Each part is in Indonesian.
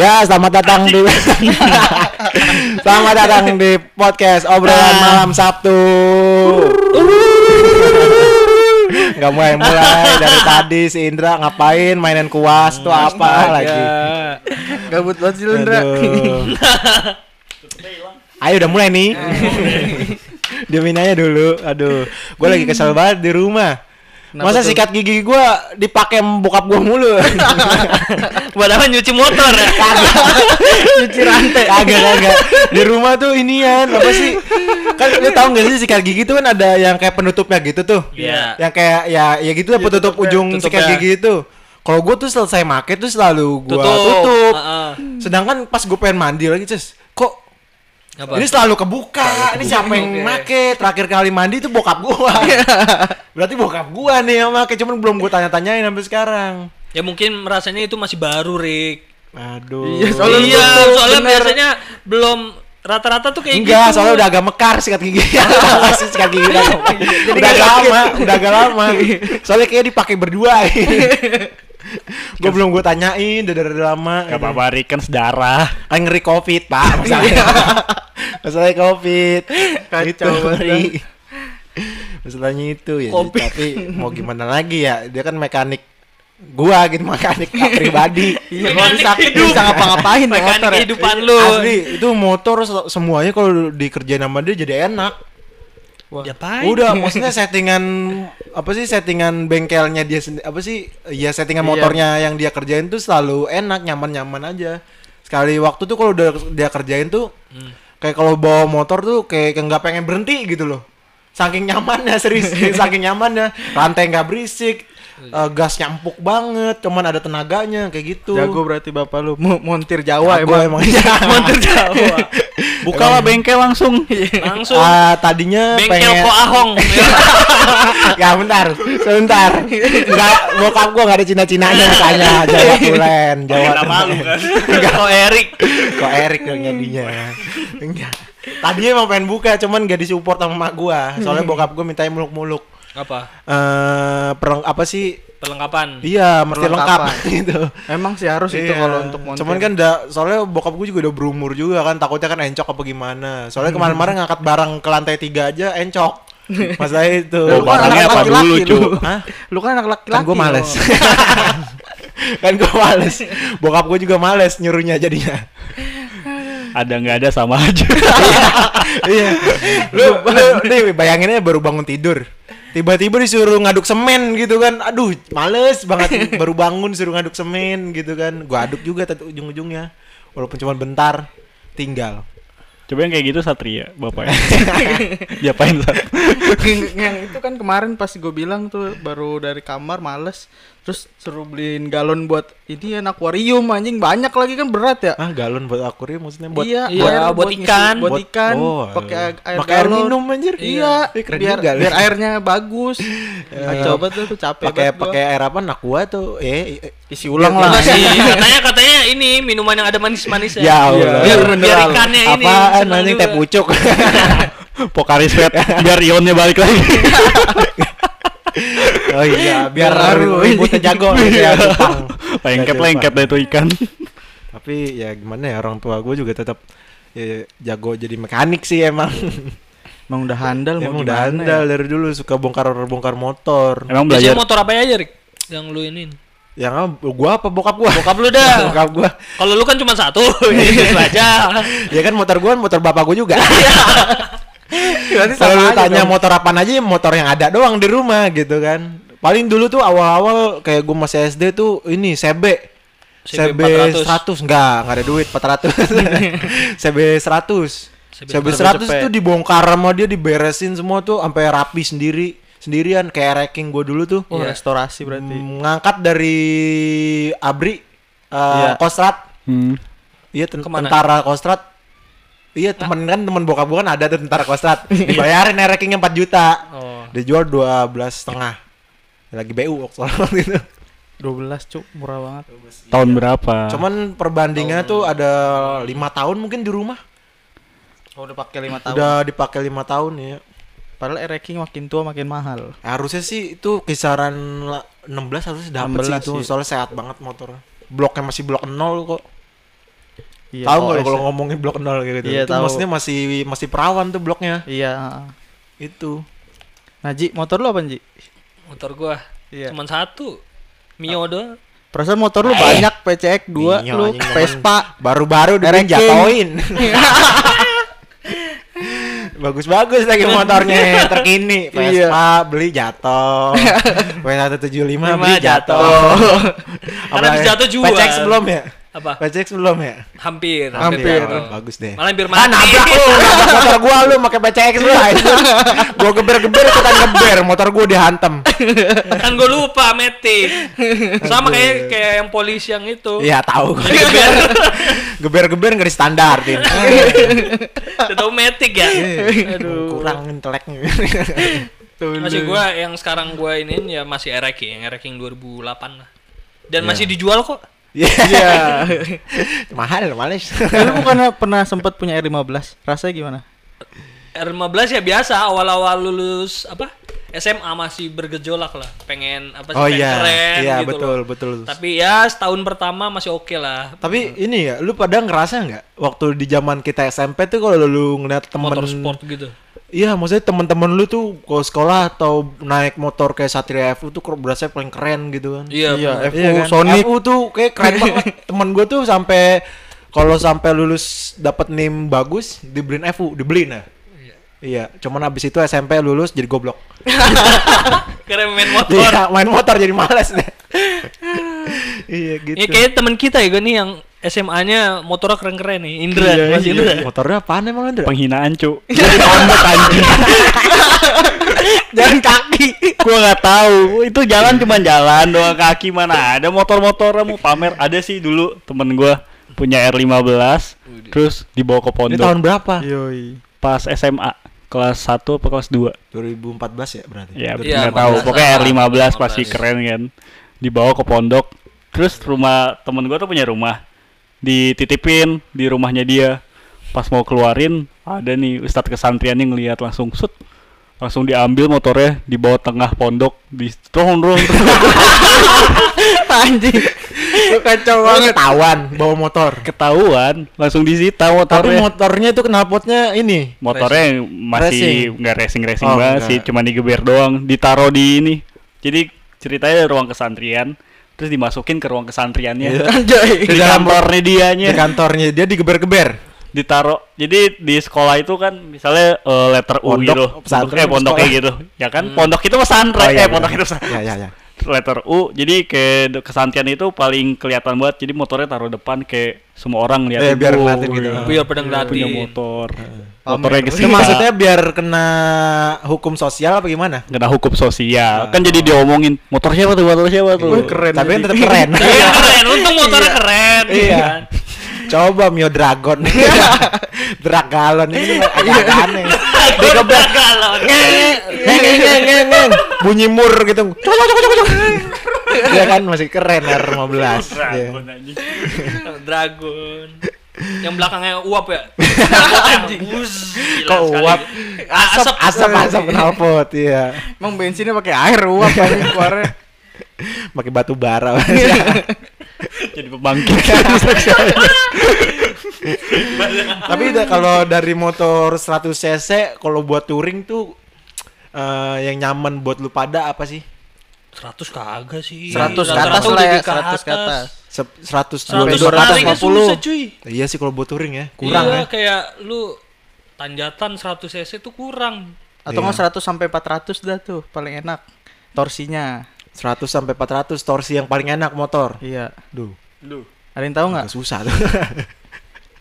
Ya, selamat datang di Selamat datang di podcast obrolan malam Sabtu. Gak mulai mulai dari tadi si Indra ngapain mainin kuas tuh apa lagi? Gabut banget sih lu, Indra. Ayo udah mulai nih. Diamin aja dulu. Aduh, gue lagi kesel banget di rumah. Kenapa Masa tuh? sikat gigi gue dipakai bokap gue mulu? Buat apa nyuci motor ya? cuci rantai kagak kagak di rumah tuh inian apa sih kan lu tahu nggak sih sikat gigi tuh kan ada yang kayak penutupnya gitu tuh Iya. yang kayak ya ya gitu lah penutup ujung tutupnya. sikat gigi itu kalau gue tuh selesai make tuh selalu gue Tutup. tutup, Heeh. sedangkan pas gue pengen mandi lagi cus Apa? ini selalu kebuka ini siapa yang make terakhir kali mandi tuh bokap gua berarti bokap gua nih yang make cuman belum gue tanya-tanyain sampai sekarang Ya mungkin rasanya itu masih baru, Rick. aduh Iya, Soalnya iya, soalnya bener. biasanya belum rata-rata tuh kayak Enggak, gitu. soalnya udah agak mekar sikat gigi. Masih sikat gigi udah, udah agak lama, udah agak lama. Soalnya kayak dipakai berdua. Gue belum gue tanyain udah dari lama. Gak apa-apa, Rick kan sedarah. Kan ngeri covid pak masalahnya. masalahnya covid. Kacau itu banget. Masalahnya itu ya. Covid. Tapi mau gimana lagi ya? Dia kan mekanik gua gitu mekanik pribadi. Iya, Mekanik sakit hidup. bisa ngapa-ngapain Mekanik motor ya. kehidupan lu. Asli itu motor se- semuanya kalau dikerjain sama dia jadi enak. Ya, Pai. Udah, maksudnya settingan apa sih settingan bengkelnya dia sendiri apa sih? Ya settingan Iya. motornya yang dia kerjain tuh selalu enak, nyaman-nyaman aja. Sekali waktu tuh kalau udah dia kerjain tuh Hmm. kayak kalau bawa motor tuh kayak nggak pengen berhenti gitu loh. Saking nyamannya serius, saking nyamannya. Rantai nggak berisik, Iya. eh, gasnya empuk banget, cuman ada tenaganya kayak gitu. Jago berarti bapak lu Mo- montir Jawa Jago emang. emang. montir Jawa. Bukalah bengkel langsung. Langsung Ah, tadinya bengkel pengen Ko Ahong. ya bentar, sebentar. Enggak, bokap gua enggak ada Cina-cinanya makanya Jawa Tulen, Jawa Nama lu Tulen. kan. Ko Erik. Kok Erik dong jadinya. Enggak. Tadinya emang pengen buka, cuman gak disupport sama mak gua. Soalnya bokap gua mintanya muluk-muluk. Apa? Eh, perang apa sih? Perlengkapan. Iya, mesti lengkap Perlengkapan. gitu. Emang sih harus itu Iya. kalau untuk montir. Cuman kan da, soalnya bokap gue juga udah berumur juga kan takutnya kan encok apa gimana. Soalnya kemarin-kemarin ngangkat barang ke lantai tiga aja encok. Masalah itu. Lu Oh, kan barangnya anak apa laki-laki, dulu, lu. Cu? Hah? Lu kan anak laki-laki. kan gue males kan gue males bokap gue juga males nyuruhnya jadinya Ada nggak ada sama aja. iya lu, lu nih bayanginnya baru bangun tidur tiba-tiba disuruh ngaduk semen gitu kan. Aduh males banget. Baru bangun suruh ngaduk semen gitu kan. Gue aduk juga tadi ujung-ujungnya. Walaupun cuma bentar tinggal. Coba yang kayak gitu Satria, bapaknya. Diapain Sat? yang, yang itu kan kemarin pas gue bilang tuh baru dari kamar males terus suruh beliin galon buat ini ya akuarium anjing banyak lagi kan berat ya ah galon buat akuarium maksudnya buat iya, Iya, air buat ngisi- ikan. buat Buat- ikan oh, pakai alah. air, Pakai air minum, anjir. iya keren biar juga biar airnya bagus nah, coba tuh tuh capek pakai pakai air apa nakua tuh eh eh, isi ulang lah sih, katanya katanya ini minuman yang ada manis-manisnya. Ya Iya, Allah. biar, biar ikannya ini. apaan anjing juga. teh pucuk Pokari Sweat biar ionnya balik lagi. Oh iya biar Baru. ributnya jago ya Jepang Lengket-lengket deh itu ikan. tapi ya gimana ya orang tua gue juga tetap ya, jago jadi mekanik sih emang emang udah handal mau emang udah gimana handal ya? dari dulu suka bongkar bongkar motor Emang belajar motor apa aja, Rick? Yang lu ini. yang apa gua apa bokap gua Bokap lu dah. bokap gua Kalau lu kan cuma satu, itu aja. ya kan motor gua motor bapak gua juga Berarti kalau lu tanya dong. motor apaan aja ya motor yang ada doang di rumah gitu kan paling dulu tuh awal-awal kayak gua masih SD tuh ini CB CB CB 100 400. enggak, enggak ada duit 400. CB 100. CB 100 cepet. tuh dibongkar sama dia diberesin semua tuh sampai rapi sendiri sendirian kayak racking gua dulu tuh. oh, restorasi berarti Mm, ngangkat dari Abri eh Iya. Kostrat. Hmm. Iya ten- Ke mana? tentara Kostrat. Iya temen kan temen bokap gua kan ada tuh tentara Kostrat. Dibayarin ya rackingnya 4 juta. Oh. Dijual 12 setengah. Lagi BU waktu itu. 12 cuk murah banget Tahun berapa? Cuman perbandingannya tuh ada lima tahun mungkin di rumah. oh, udah pakai 5 tahun Udah dipakai lima tahun ya. padahal air ranking makin tua makin mahal Harusnya sih itu kisaran la- 16 harusnya dapat sih 16 itu. sih. Soalnya sehat banget motor. Bloknya masih blok 0 kok. Iya, tahu nggak lo OS kalau ngomongin blok nol kayak gitu Iya, itu tahu. maksudnya masih masih perawan tuh bloknya Iya. heeh. itu Nah, Ji, motor lu apa, Ji? Motor gua Iya. cuman satu. Mio doang. Perasaan motor lu banyak PCX 2 Iya, lu. Vespa. baru-baru dia jatoin bagus-bagus lagi motornya terkini Iya. Vespa beli jatuh W175 beli Lima jatuh jatuh. Karena jatuh jual. PCX belum ya Apa? PCX belum ya Hampir. Hampir. Oh, bagus deh Malah hampir Ah mati. nabrak lu, nabrak motor gua lu pakai PCX lu gua geber-geber ikutan geber, motor gua dihantem. kan gue lupa metik. Sama kayak kayak yang polisi yang itu. Iya tahu. Geber-geber nggak distandartin. Udah tahu metik ya. Aduh. Kurang inteleknya. Masih gua yang sekarang gua iniin ya masih RX yang yang 2008 lah. Dan Iya. masih dijual kok. Iya. Iya. Mahal, males. Lu bukannya pernah sempat punya R15? Rasanya gimana? R15 ya biasa awal-awal lulus apa? SMA masih bergejolak lah. Pengen apa sih Oh pengen iya, keren iya gitu betul loh. betul. Tapi ya setahun pertama masih oke lah. Tapi ini ya, lu pada ngerasa nggak waktu di zaman kita SMP tuh kalau lu ngeliat temen Motor sport gitu. Iya, maksudnya teman-teman lu tuh kalau sekolah atau naik motor kayak Satria FU tuh berasa paling keren gitu kan. Iya. Iya. FU, Iya kan? Sonic. FU tuh kayak keren banget. Temen gue tuh sampai kalau sampai lulus dapat NIM bagus, dibeliin FU, dibeliin ya. Iya, cuman abis itu SMP lulus jadi goblok. Keren main motor. Iya, main motor jadi malas deh. iya gitu. Ini kayak teman kita ya nih yang SMA-nya motornya keren-keren nih. Indra, Iya, Mas iya. Indra. Motornya apaan emang Andra? Penghinaan, Cuk. Jalan kaki. gua nggak tahu. Itu jalan cuma jalan doang kaki mana ada motor-motor mau pamer. Ada sih dulu temen gua punya R15 terus dibawa ke Ini pondok tahun berapa? Yoi. pas SMA kelas 1 apa kelas 2 2014 ya berarti. ya Iya, nggak tahu. 15. pokoknya R15 pasti 15. keren kan? Dibawa ke pondok. Terus rumah temen gua tuh punya rumah. Dititipin di rumahnya dia. Pas mau keluarin ada nih ustadz kesantriannya ngeliat langsung sut langsung diambil motornya dibawa tengah pondok. Di turun turun Anjing. Lu kacau banget. ketahuan bawa motor. ketahuan langsung disita Tapi motornya motornya itu knalpotnya ini. motornya masih Racing. nggak racing racing Oh, banget enggak. sih cuma digeber doang ditaruh di ini jadi ceritanya ruang kesantrian terus dimasukin ke ruang kesantriannya Iya. Anjay. di dalam kantornya dianya Di kantornya dia digeber-geber. ditaruh jadi di sekolah itu kan misalnya eh, letter U Pondok, gitu pesantren, eh pondok kayak gitu ya kan pondok itu pesantren Oh, iya, eh iya. pondok itu pesantren Ya ya ya. Letter U jadi ke kesantrian itu paling kelihatan banget jadi motornya taruh depan kayak semua orang lihat Eh, biar ngeliatin gitu. Biar pada punya ngeliatin. motor Pamer. motornya gesita maksudnya biar kena hukum sosial apa gimana? kena hukum sosial kan jadi diomongin motor siapa tuh motor siapa tuh Wih, keren Tapi kan tetap keren. Iya keren, untung motornya keren. Iya. Coba Mio Dragon. Dragalon ini agak aneh. Digeber galon. ngeng ngeng ngeng ngeng ngeng. Bunyi mur gitu. Cok cok cok, cok. Iya kan masih keren R15. Iya. Dragon anjing. Dragon. Yang belakangnya uap ya. Anjing. Kok uap? Asap. Asap asap knalpot iya. Emang bensinnya pakai air uap anjing keluarnya. Pakai batu bara. jadi pembangkit Tapi udah kalau dari motor 100 cc kalau buat touring tuh eh, yang nyaman buat lu pada apa sih? 100 kagak sih. 100 ke Rata-rata atas lah ya, di 100 ke atas. Se- 100 100 200 tarik aja 250. susah cuy. Iya sih kalau buat touring ya, kurang iya, ya. kayak lu tanjatan 100 cc tuh kurang. Atau Iya. nggak 100 sampai 400 dah tuh paling enak. Torsinya. 100 sampai 400 torsi yang paling enak motor. Iya. Duh, Ada yang tahu nggak? susah tuh.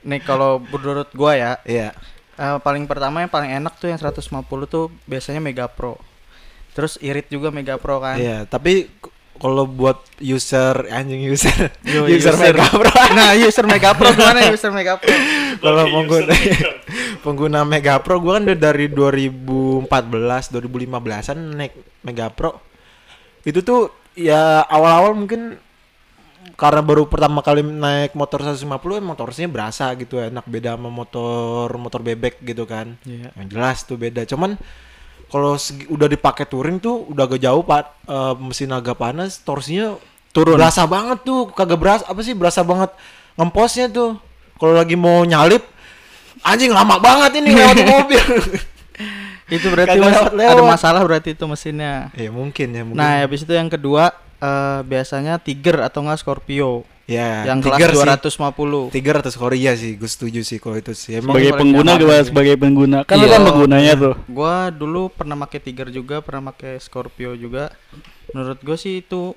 Nih kalau menurut gua ya, Iya. eh, paling pertama yang paling enak tuh yang 150 tuh biasanya Mega Pro. Terus irit juga Mega Pro kan. Iya, tapi k- kalau buat user anjing user Yo, user, user. Mega Pro. Nah, user Mega Pro gimana user Mega Pro? kalau pengguna pengguna Mega Pro gua kan udah dari 2014 2015an naik Mega Pro itu tuh ya awal-awal mungkin karena baru pertama kali naik motor 150 emang torsinya berasa gitu enak beda sama motor motor bebek gitu kan Iya. yang jelas tuh beda cuman kalau udah dipakai touring tuh udah agak jauh pak eh, mesin agak panas torsinya Turun. berasa banget tuh kagak berasa apa sih berasa banget ngemposnya tuh Kalau lagi mau nyalip anjing lama banget ini lewat mobil. Itu berarti mas- lewat-lewat. ada masalah berarti itu mesinnya. ya mungkin ya mungkin. Nah, habis itu yang kedua eh, biasanya Tiger atau enggak Scorpio ya, yang Tiger kelas sih. 250. Tiger atau Korea sih, gue setuju sih kalau itu sih. Emang sebagai pengguna sih. sebagai pengguna kan Iya. kan penggunanya tuh Gua dulu pernah pakai Tiger juga, pernah pakai Scorpio juga. Menurut gue sih itu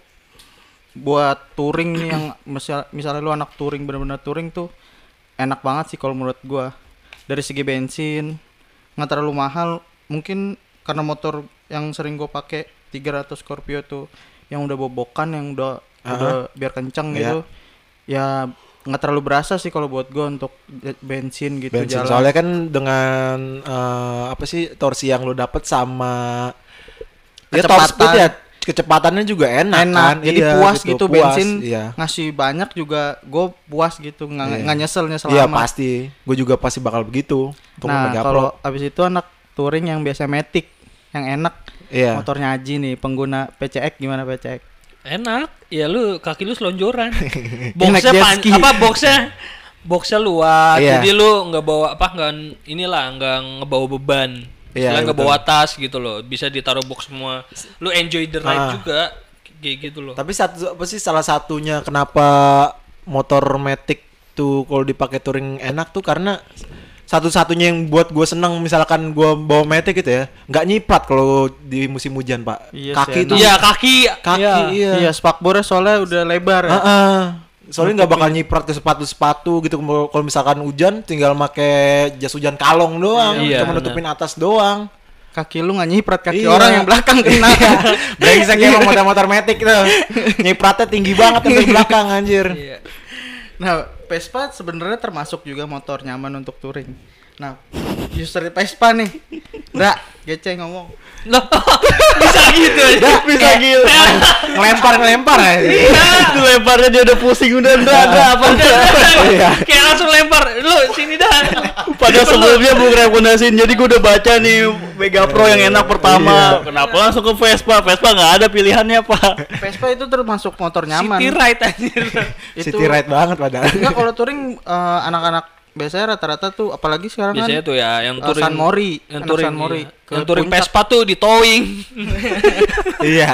buat touring nih yang misal misalnya lu anak touring bener-bener touring tuh enak banget sih kalau menurut gua. Dari segi bensin nggak terlalu mahal, mungkin karena motor yang sering gue pakai Tiger atau Scorpio tuh yang udah bobokan yang udah udah biar kenceng Iya. gitu. Ya nggak terlalu berasa sih kalau buat gua untuk bensin gitu bensin. jalan. Soalnya kan dengan eh, apa sih torsi yang lo dapet sama ya top Kecepatan. speed ya kecepatannya juga enak, enak kan. jadi Iya, puas gitu, puas, bensin iya. ngasih banyak juga gue puas gitu nggak Iya. nggak nyesel nyesel Iya pasti, gue juga pasti bakal begitu. Nah kalau abis itu anak touring yang biasa matic yang enak Iya. motornya Aji nih pengguna PCX gimana PCX Enak. Ya lu kaki lu selonjoran. Boxnya pan, apa boxnya boxnya luas. Iya. Jadi lu nggak bawa apa nggak inilah nggak ngebawa beban. Iya, Iya, nggak bawa tas gitu loh. Bisa ditaruh box semua. Lu enjoy the ride Ah. juga. Kayak gitu loh. Tapi satu apa sih salah satunya kenapa motor Matic tuh kalau dipakai touring enak tuh karena satu-satunya yang buat gue seneng misalkan gue bawa Matic gitu ya nggak nyiprat kalau di musim hujan pak Iya kaki sih, itu Iya kaki. kaki iya. iya, iya spakbornya soalnya udah lebar ya. Heeh. soalnya nggak bakal nyiprat ke sepatu-sepatu gitu kalau misalkan hujan tinggal make jas hujan kalong doang Iya, cuma nutupin atas doang kaki lu nggak nyiprat kaki Iya. orang yang belakang kena brengsek emang motor-motor Matic tuh nyipratnya tinggi banget sampai belakang anjir Iya. nah Vespa sebenarnya termasuk juga motor nyaman untuk touring nah user Vespa nih Nggak, Gece ngomong Loh, bisa gitu aja. bisa gitu ngelempar ngelempar ya Itu lemparnya dia udah pusing udah udah ada apa Iya. Kayak langsung lempar. Lu sini dah. Padahal sebelumnya belum rekomendasiin jadi gue udah baca nih Mega Pro yang enak pertama Kenapa langsung ke Vespa? Vespa nggak ada pilihannya pak Vespa itu termasuk motor nyaman City ride anjir. itu City ride banget padahal enggak kalau touring eh, anak-anak biasanya rata-rata tuh apalagi sekarang Biasanya kan tuh ya yang eh, touring San Mori yang touring San Mori iya. ke yang touring. Vespa tuh di towing. iya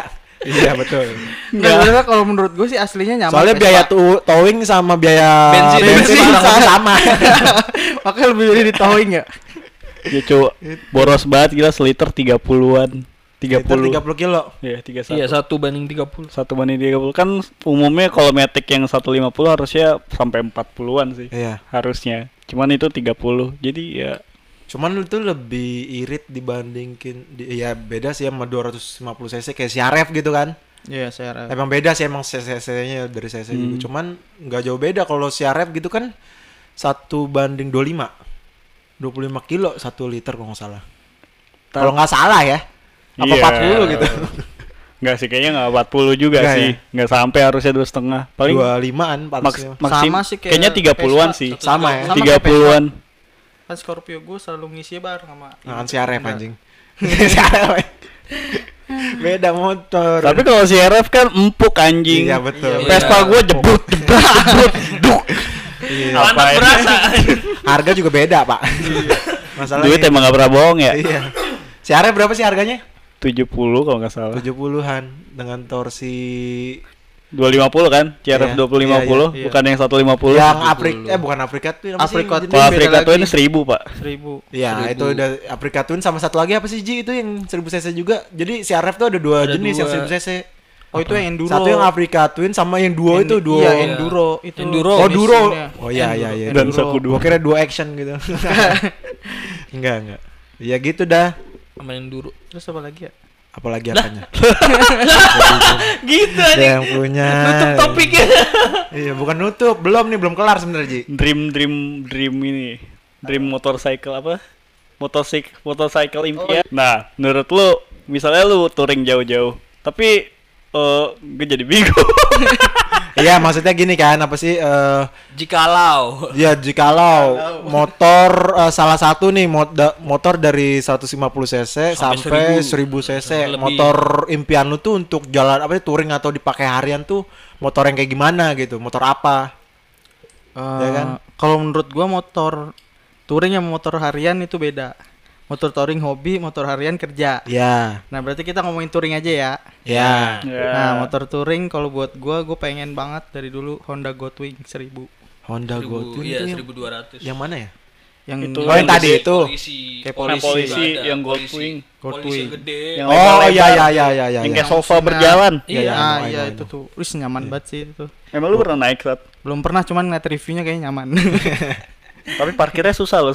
iya betul Nggak, sebenarnya kalau menurut gue sih aslinya nyaman soalnya Vespa. biaya tuh towing sama biaya Bensin. bensin, Bensin sama, sama. makanya lebih milih di towing ya Ya cu Boros banget gila seliter 30-an 30 Liter 30 kilo. Iya 31 Iya, satu. banding 30. Satu banding 30 kan umumnya kalau Matic yang 150 harusnya sampai 40-an sih. Iya. Harusnya. Cuman itu 30. Jadi ya cuman itu lebih irit dibandingin di, ya beda sih sama 250 cc kayak CRF gitu kan? Iya saya emang beda sih emang cc-nya dari cc Hmm. juga cuman nggak jauh beda kalau CRF gitu kan satu banding 25 25 kilo satu liter kalau nggak salah. Kalau nggak salah ya apa Iya. 40 gitu Enggak sih kayaknya enggak 40 juga Nggak sih. ya? Enggak sampai harusnya dua setengah. Paling 25an maks harusnya. maksim Sama sih kayak kayaknya 30-an Vespa. sih. sama ya Sama kayak 30-an. kan Scorpio gue selalu ngisi bareng sama Nah, kan CRF Enggak. anjing CRF beda motor Tapi kalau si RF kan empuk anjing. iya betul Iya, Vespa gue jebrut jebrut jebrut duk. Iya. Apain? berasa. harga juga beda pak masalah Duit emang gak pernah bohong ya. iya CRF berapa sih harganya 70 kalau nggak salah. 70-an dengan torsi 250 kan? CRF Iya, 250 iya, iya. bukan yang 150. yang Afrika eh bukan Afrika tuh apa sih Afrika? Kalau Beda Afrika ini 1000, Pak. seribu Iya, Seribu. itu udah Afrika Twin sama satu lagi apa sih Ji itu yang 1000 cc juga. Jadi CRF tuh ada dua Ada jenis dua. yang 1000 cc. oh itu yang enduro Satu yang Afrika Twin sama yang duo itu duo. iya enduro itu Enduro. Oh, duro. Oh iya iya iya. Dan Enduro. saku Gua kira duo action gitu. enggak enggak. Ya gitu dah. Sama yang dulu. terus apa lagi ya Apalagi apanya? Gitu aja. yang punya. Tutup topiknya. Iya, bukan nutup. Belum nih, belum kelar sebenarnya, Ji. Dream dream dream ini. Dream motorcycle apa? Motorsik motorcycle impian. Nah, menurut lu misalnya lu touring jauh-jauh, tapi eh gue jadi bingung. Iya, maksudnya gini kan, apa sih eh Jikalau. Ya jikalau motor eh, salah satu nih mot- da- motor dari 150 cc Sampai sampai 1000 cc Lebih. motor impian lu tuh untuk jalan apa sih touring atau dipakai harian tuh motor yang kayak gimana gitu motor apa Eh, Ya kan? Kalau menurut gua motor touring sama motor harian itu beda. Motor touring hobi, motor harian kerja. Ya, Nah, berarti kita ngomongin touring aja ya. ya. Ya. Nah, motor touring kalau buat gua gua pengen banget dari dulu Honda Goldwing 1000. Honda Goldwing iya, itu yang, 1200. yang mana ya? Yang Itu Oh, yang tadi itu. polisi. Kayak Yang polisi. polisi yang. Goldwing. Goldwing. yang gede. Yang Oh, iya iya iya iya iya. Yang iya. kayak sofa Nah, berjalan. Iya. Iya, ah, I know, iya I know, itu tuh. Wis nyaman banget sih itu. Emang lu pernah naik saat? Belum pernah cuman ngeliat reviewnya kayaknya nyaman. Tapi parkirnya susah loh.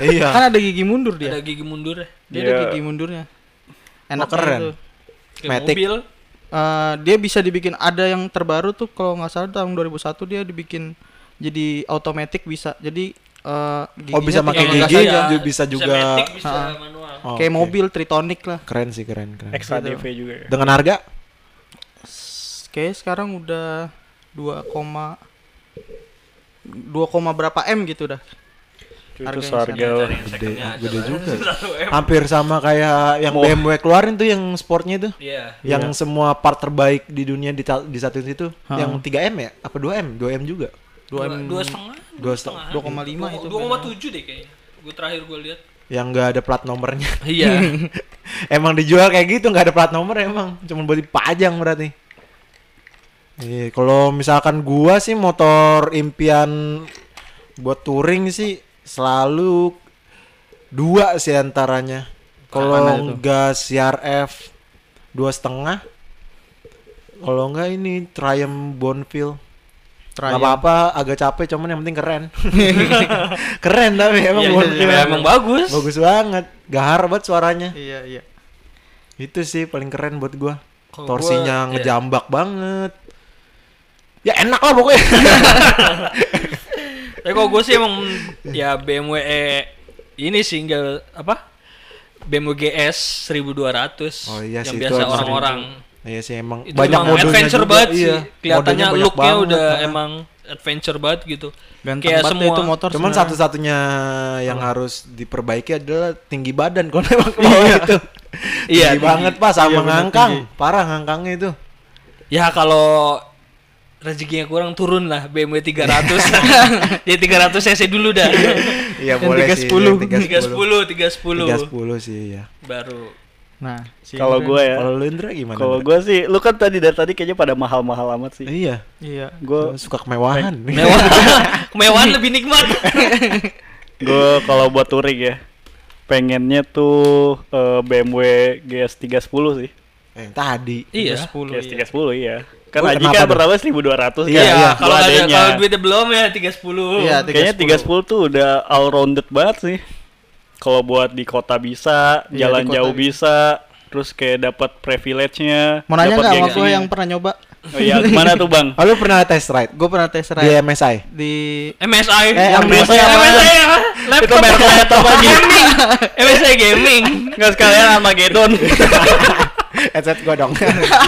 Iya. kan ada gigi mundur dia. Ada gigi mundur ya. Dia ada Iya. gigi mundurnya. Enak keren. Itu. Kayak Matic. mobil. Eh, dia bisa dibikin ada yang terbaru tuh kalau nggak salah tahun 2001 dia dibikin jadi otomatis bisa. Jadi eh Oh, bisa pakai gigi, gas juga bisa juga. matic, bisa manual. Oh, Kayak oke. mobil tritonic lah. Keren sih, keren, keren. Extra Gitu. DV juga ya. Dengan harga? Kayak sekarang udah 2, 2, berapa M gitu dah. Itu Harganya seharga Gede, gede juga. Hampir sama kayak yang Mau- BMW keluarin tuh yang sportnya itu. Iya. Yang semua part terbaik di dunia di, di satu situ. Ha. Yang 3M ya? Apa 2M? 2M juga. 2 Dua, M dua setengah. Dua setengah. 2,5 itu. Dua koma tujuh deh kayaknya. Gue terakhir gue lihat. Yang nggak ada plat nomornya. Iya. emang dijual kayak gitu nggak ada plat nomor emang. Cuma buat dipajang berarti. Iya, kalau misalkan gua sih motor impian buat touring sih selalu dua sih antaranya. Kalau enggak CRF dua setengah, kalau enggak ini Triumph Bonneville. Gak apa-apa, agak capek, cuman yang penting keren. keren tapi emang Iya, iya, Bonneville. iya, emang bagus. Bagus banget, gahar banget suaranya. Iya, iya. Itu sih paling keren buat gua. Kalau Torsinya gua, ngejambak banget. Ya enak lah pokoknya. Tapi kalau gue sih emang ya BMW E ini sih enggak apa? BMW GS 1200 Oh iya yang sih, biasa orang-orang. Iya sih emang Itu banyak emang adventure juga, banget iya. sih. Kelihatannya looknya udah ha. emang adventure banget gitu. Ganteng Kayak banget semua. itu motor. Cuman satu-satunya yang harus diperbaiki adalah tinggi badan kalau emang ke bawah itu. Iya, tinggi banget pas sama Iya, ngangkang. tinggi. Parah ngangkangnya itu. Ya kalau rezekinya kurang turun lah BMW 300. Jadi 300 cc dulu dah. Iya Yang boleh 310. sih. 310, 310 310 sih ya. baru. Nah, si Kalau Indra- gue ya, Kalau lu Indra gimana? kalau gue sih, lu kan tadi dari tadi kayaknya pada mahal-mahal amat sih. Iya. iya. Gue suka kemewahan. Mewah. Kemewahan lebih nikmat. gue kalau buat touring ya, pengennya tuh eh, BMW GS 310 sih. Eh, tadi. iya. 10 GS iya. 310 iya. Kan Oh, Aji kan pertama 1200 Iya, kan. iya. kalau ada kalau duitnya belum ya 310. Iya, Kayaknya 310 tuh udah all rounded banget sih. Kalau buat di kota bisa, Iya, jalan di kota jauh bisa. bisa, terus kayak dapat privilege-nya. Mau nanya dapet nggak sama gue yang pernah nyoba? Oh iya, gimana tuh, Bang? Oh, lu pernah test ride Gue pernah tes di ride MSI? di MSI. Eh, yang MSI, MSI apa? MSI ya. Itu Laptop laptop gaming. MSI gaming. Enggak sekalian Armageddon. Headset gua dong.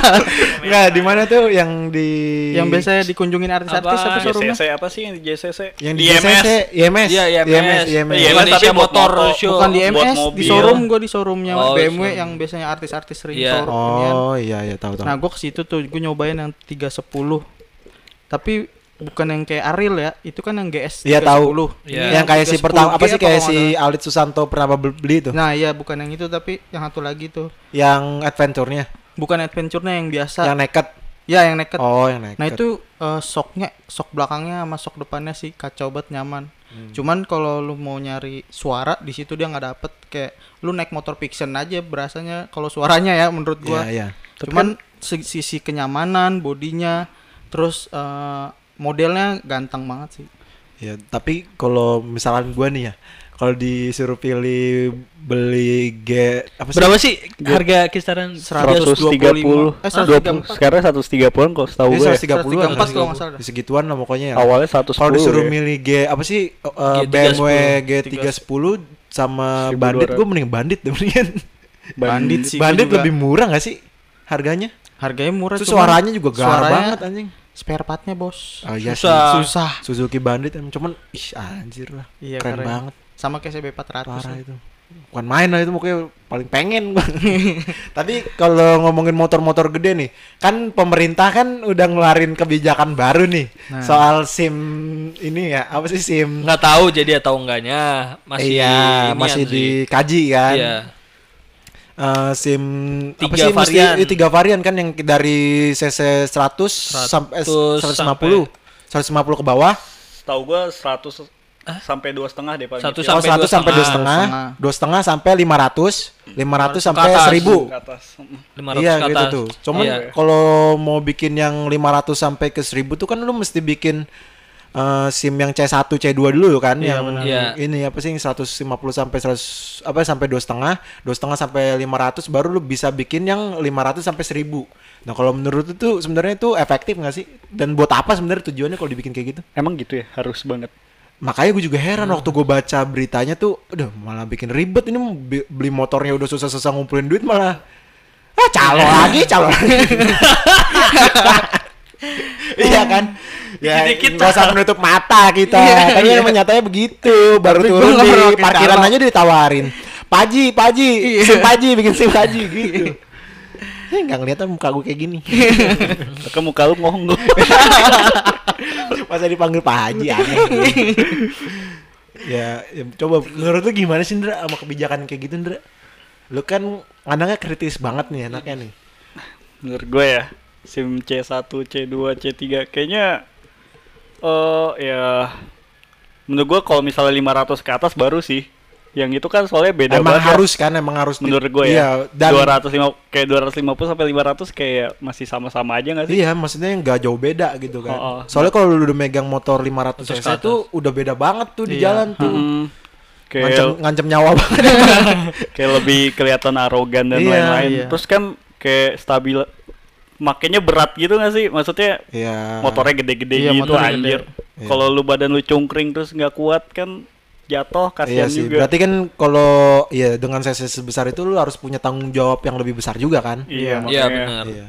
Enggak, di mana tuh yang di yang biasanya dikunjungin artis-artis Apa? apa showroomnya? JCC apa sih yang di JCC? yang di IMS. JCC, IMS. Iya, IMS. IMS, IMS. Iya, tapi Motor. Show. Bukan di buat MS, di showroom gue di showroomnya Oh, BMW yang biasanya artis-artis sering Iya. showroom kan. Oh, iya iya tahu tahu. Nah gue ke situ tuh gue nyobain yang 310 Tapi bukan yang kayak Ariel ya Itu kan yang GS 310 Iya, tahu. Iya. Ini yang kayak si 310G pertama apa sih kayak si Alit Susanto pernah bel- beli tuh. salah. Nah iya bukan yang itu tapi yang satu lagi tuh Yang adventure-nya, Bukan adventure-nya yang biasa yang naked. Ya yang naked Oh, yang naked. Nah itu eh, shocknya, shock belakangnya sama shock depannya sih kacau banget nyaman. Hmm. Cuman kalau lu mau nyari suara di situ dia nggak dapet kayak lu naik motor fiction aja berasanya kalau suaranya ya menurut Iya, gua. iya. Cuman si- sisi kenyamanan, bodinya, terus eh, modelnya ganteng banget sih. Ya, tapi kalau misalkan gua nih ya, kalau disuruh pilih beli G apa sih? Berapa sih harga kisaran 125. 130. Eh, 20, 134. sekarang 130-an kalau setahu gue. 130 134 kalau nggak salah. Di segituan lah pokoknya ya. Awalnya 110. Kalau disuruh ya. milih G apa sih uh, G310. BMW G310 sama 1200. Bandit gue mending Bandit deh mendingan. Bandit sih. Bandit lebih murah gak sih harganya? harganya murah Terus suaranya juga gar suaranya banget anjing. Spare partnya bos. Oh iya Susah. Susah. Suzuki Bandit emang cuman ih anjir lah. Iya, keren, keren. banget. Sama kayak CB 400 Parah lah. itu. bukan main lah itu pokoknya paling pengen gua. Tapi kalau ngomongin motor-motor gede nih, kan pemerintah kan udah ngeluarin kebijakan baru nih Nah. soal SIM ini ya, apa sih SIM? nggak tahu jadi atau enggaknya masih iya, masih sih. dikaji kan. Iya. Eh, SIM apa Tiga sih mesti varian. eh, tiga varian kan yang dari CC 100, sampai 100 150. 150 ke bawah. Setahu gua 100 sampai dua setengah deh paling. Satu gitu Oh, Sampai 100 dua sampai dua setengah. setengah, dua setengah sampai 500, 500 sampai atas. 1000. Ke atas. Mm. 500 Iya ke gitu atas. tuh. Cuman Iya. kalau mau bikin yang 500 sampai ke 1000 tuh kan lu mesti bikin eh, SIM yang C1, C2 dulu kan Iya, yang benar. Iya. ini apa sih yang 150 sampai 100 apa sampai dua setengah, dua setengah sampai 500 baru lu bisa bikin yang 500 sampai 1000. Nah, kalau menurut itu sebenarnya itu efektif nggak sih? Dan buat apa sebenarnya tujuannya kalau dibikin kayak gitu? Emang gitu ya, harus banget. Makanya gue juga heran waktu gue baca beritanya tuh, udah malah bikin ribet ini beli motornya udah susah-susah ngumpulin duit malah ah calo lagi calo lagi. iya kan? Ya, nggak usah menutup mata kita. Tapi emang nyatanya begitu. Baru Tapi turun di parkiran aja ditawarin. Paji, paji, sim paji, bikin sim paji gitu. Eh, nggak ngeliat muka gue kayak gini. Ke muka lu ngonggo. Masa dipanggil Pak Haji aneh. ya, ya, coba menurut lu gimana sih Ndra sama kebijakan kayak gitu Ndra? Lu kan anaknya kritis banget nih anaknya nih. Menurut gue ya, SIM C1, C2, C3 kayaknya eh ya menurut gue kalau misalnya 500 ke atas baru sih. Yang itu kan soalnya beda emang banget. harus kan, emang harus di- menurut gue Iya, ya. dan 250 kayak 250 sampai 500 kayak masih sama-sama aja gak sih? Iya, maksudnya nggak jauh beda gitu kan. Oh, oh. Soalnya kalau lu udah megang motor 500 Terus ke cc tuh udah beda banget tuh di Iya. jalan tuh. Mm, kayak Ngancem, ngancem nyawa banget. kayak lebih kelihatan arogan dan Iya, lain-lain. iya. Terus kan kayak stabil makanya berat gitu gak sih? Maksudnya Iya. motornya gede-gede Iya, gitu motornya anjir. gede. Iya. Kalau lu badan lu cungkring terus nggak kuat kan jatuh Iya kasihan sih. juga. Berarti kan kalau ya dengan cc sebesar itu lu harus punya tanggung jawab yang lebih besar juga kan? Iya, Iya benar. Iya.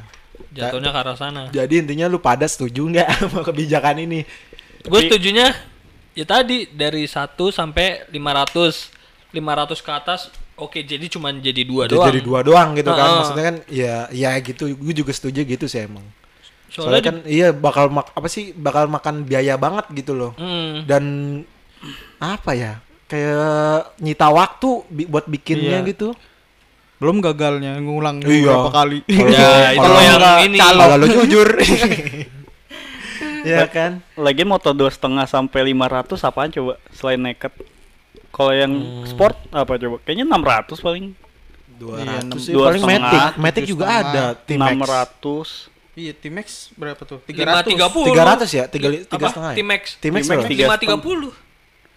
Jatuhnya ke arah sana. Jadi intinya lu pada setuju nggak sama kebijakan ini? Gue setujunya ya tadi dari 1 sampai 500. 500 ke atas oke jadi cuman jadi dua Jadi, doang. jadi dua doang gitu kan? Heeh. Maksudnya kan ya ya gitu. Gue juga setuju gitu sih emang. Soalnya, Soalnya kan iya bakal mak apa sih bakal makan biaya banget gitu loh. Hmm. Dan apa ya? Kayak nyita waktu bi- buat bikinnya Iya. gitu. Belum gagalnya ngulang Iya. beberapa kali. Kalau- Ya, itu kalau yang ini. Kalau lu jujur. Iya kan? Lagian motor dua setengah sampai 500 apaan coba selain naked? Kalau yang Hmm. sport apa coba? Kayaknya 600 paling. 200 sih dua paling setengah, Matic. Matic juga setengah, ada T-Max. 600. Iya, T-Max berapa tuh? 530. 300 ya? Tiga li- tiga Apa? setengah ya? T-Max. T-Max T-Max berapa? tiga 530.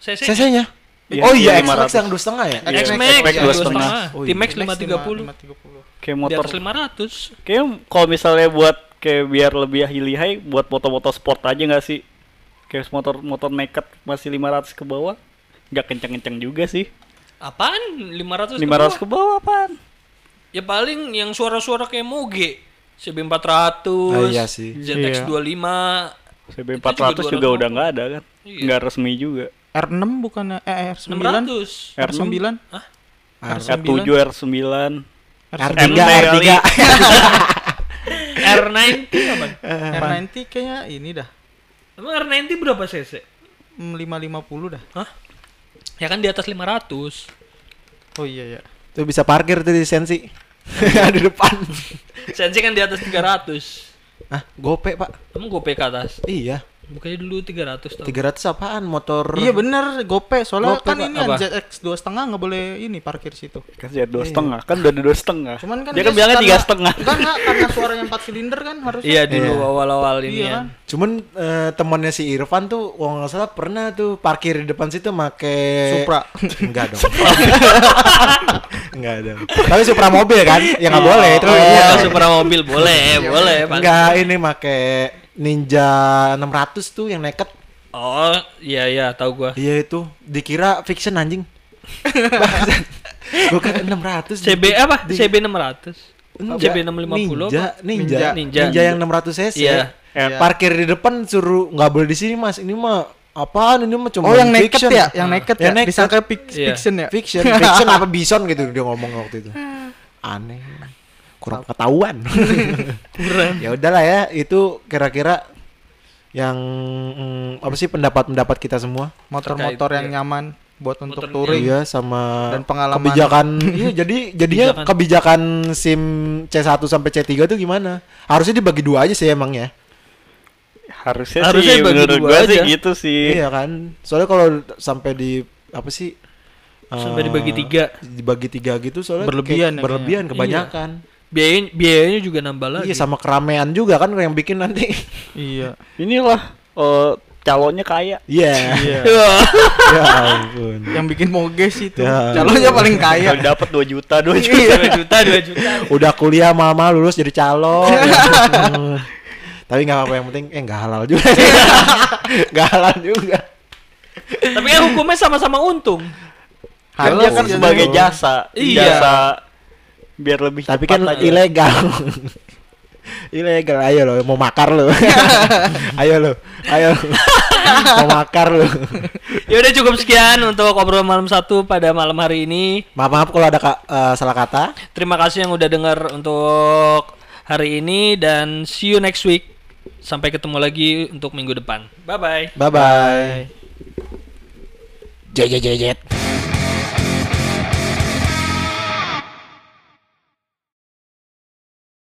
CC. CC-nya? Iya, oh iya, iya, X-Max 500. yang dua setengah ya? Iya, X-Max ya, dua setengah. Oh, iya. T-Max 530. 530. Kayak motor atas 500. Kayak kalau misalnya buat kayak biar lebih high buat motor-motor sport aja nggak sih? Kayak motor motor naked masih 500 ke bawah. Nggak kenceng-kenceng juga sih. Apaan? 500 ke 500 ke bawah? bawah apaan? Ya paling yang suara-suara kayak Moge. CB400. Ah, iya sih. ZX25. CB400 Itu juga, juga udah nggak ada kan? Iya. Nggak resmi juga. R6 bukannya eh R9? 600. R9. Hah? R9. R7, R9, R3, MT R3. kali. R90 apa? R90 kayaknya ini dah. Emang R90 berapa cc? Hmm, 550 dah. Hah? Ya kan di atas 500. Oh iya ya. Tuh bisa parkir tuh di Sensi. di depan. Sensi kan di atas 300. Ah, gope, Pak. Emang gope ke atas? Iya. Bukannya dulu 300 tau. 300 apaan motor? Iya bener, gope. Soalnya Gope, kan ini Apa? ZX dua setengah nggak boleh ini parkir situ. Kan jadi dua setengah, kan udah ada dua setengah. Cuman kan dia kan bilangnya tiga setengah. Enggak enggak karena suaranya 4 silinder kan harus. Iya dulu Iya. awal-awal ini Iya ya. kan? Cuman eh, temannya si Irfan tuh, kalau nggak salah pernah tuh parkir di depan situ make Supra. Enggak dong. Enggak dong. Tapi Supra mobil kan? Ya nggak boleh itu. Oh, iya. Supra mobil boleh, boleh. Pak. Enggak, ini make Ninja 600 tuh yang naked. Oh, iya iya, tahu gua. Iya itu, dikira fiction anjing. Bangsat. Bukan 600. CB apa? Di- CB 600. Enggak, CB 650 Ninja, apa? Ninja, Ninja. Ninja, yang 600 cc. Iya. Eh, Parkir di depan suruh nggak boleh di sini mas. Ini mah apaan ini mah cuma Oh yang naked fiction." ya, yang naked Yang ya, naked. disangka Iya. fiction ya. fiction fiction apa bison gitu dia ngomong waktu itu aneh kurang ketahuan ya udahlah ya itu kira-kira yang mm, apa sih pendapat-pendapat kita semua Motor-motor yang iya. nyaman buat untuk Motor touring. iya sama Dan pengalaman. kebijakan iya jadi jadinya Kebijakan. kebijakan SIM C1 sampai C3 tuh gimana harusnya dibagi dua aja sih emang ya Harusnya, Harusnya sih bagi menurut dua gua sih aja. gitu sih. iya kan soalnya kalau sampai di apa sih Sampai eh, dibagi tiga. dibagi tiga gitu soalnya Berlebihan kayak ya berlebihan kebanyakan Biayanya, biayanya juga nambah lagi. iya sama keramaian juga kan yang bikin nanti Iya. Inilah eh, calonnya kaya. iya Iya. Wah. ya ampun yang bikin moges itu. Ya. Calonnya paling kaya. Kalau dapat 2 juta, 2 juta. Dua juta, dua juta. udah kuliah mama lulus jadi calon tapi nggak apa-apa yang penting eh nggak halal juga nggak halal juga Tapi kan hukumnya sama-sama untung. Kan Halal dia kan sebagai jasa. Iya. Jasa biar lebih tapi kan aja. ilegal ilegal ayo lo mau makar lo ayo lo ayo mau makar lo Ya udah cukup sekian untuk obrolan malam satu pada malam hari ini. maaf maaf kalau ada ka- eh, salah kata Terima kasih yang udah dengar untuk hari ini dan see you next week. Sampai ketemu lagi untuk minggu depan. Bye bye. bye bye jet jet jet jet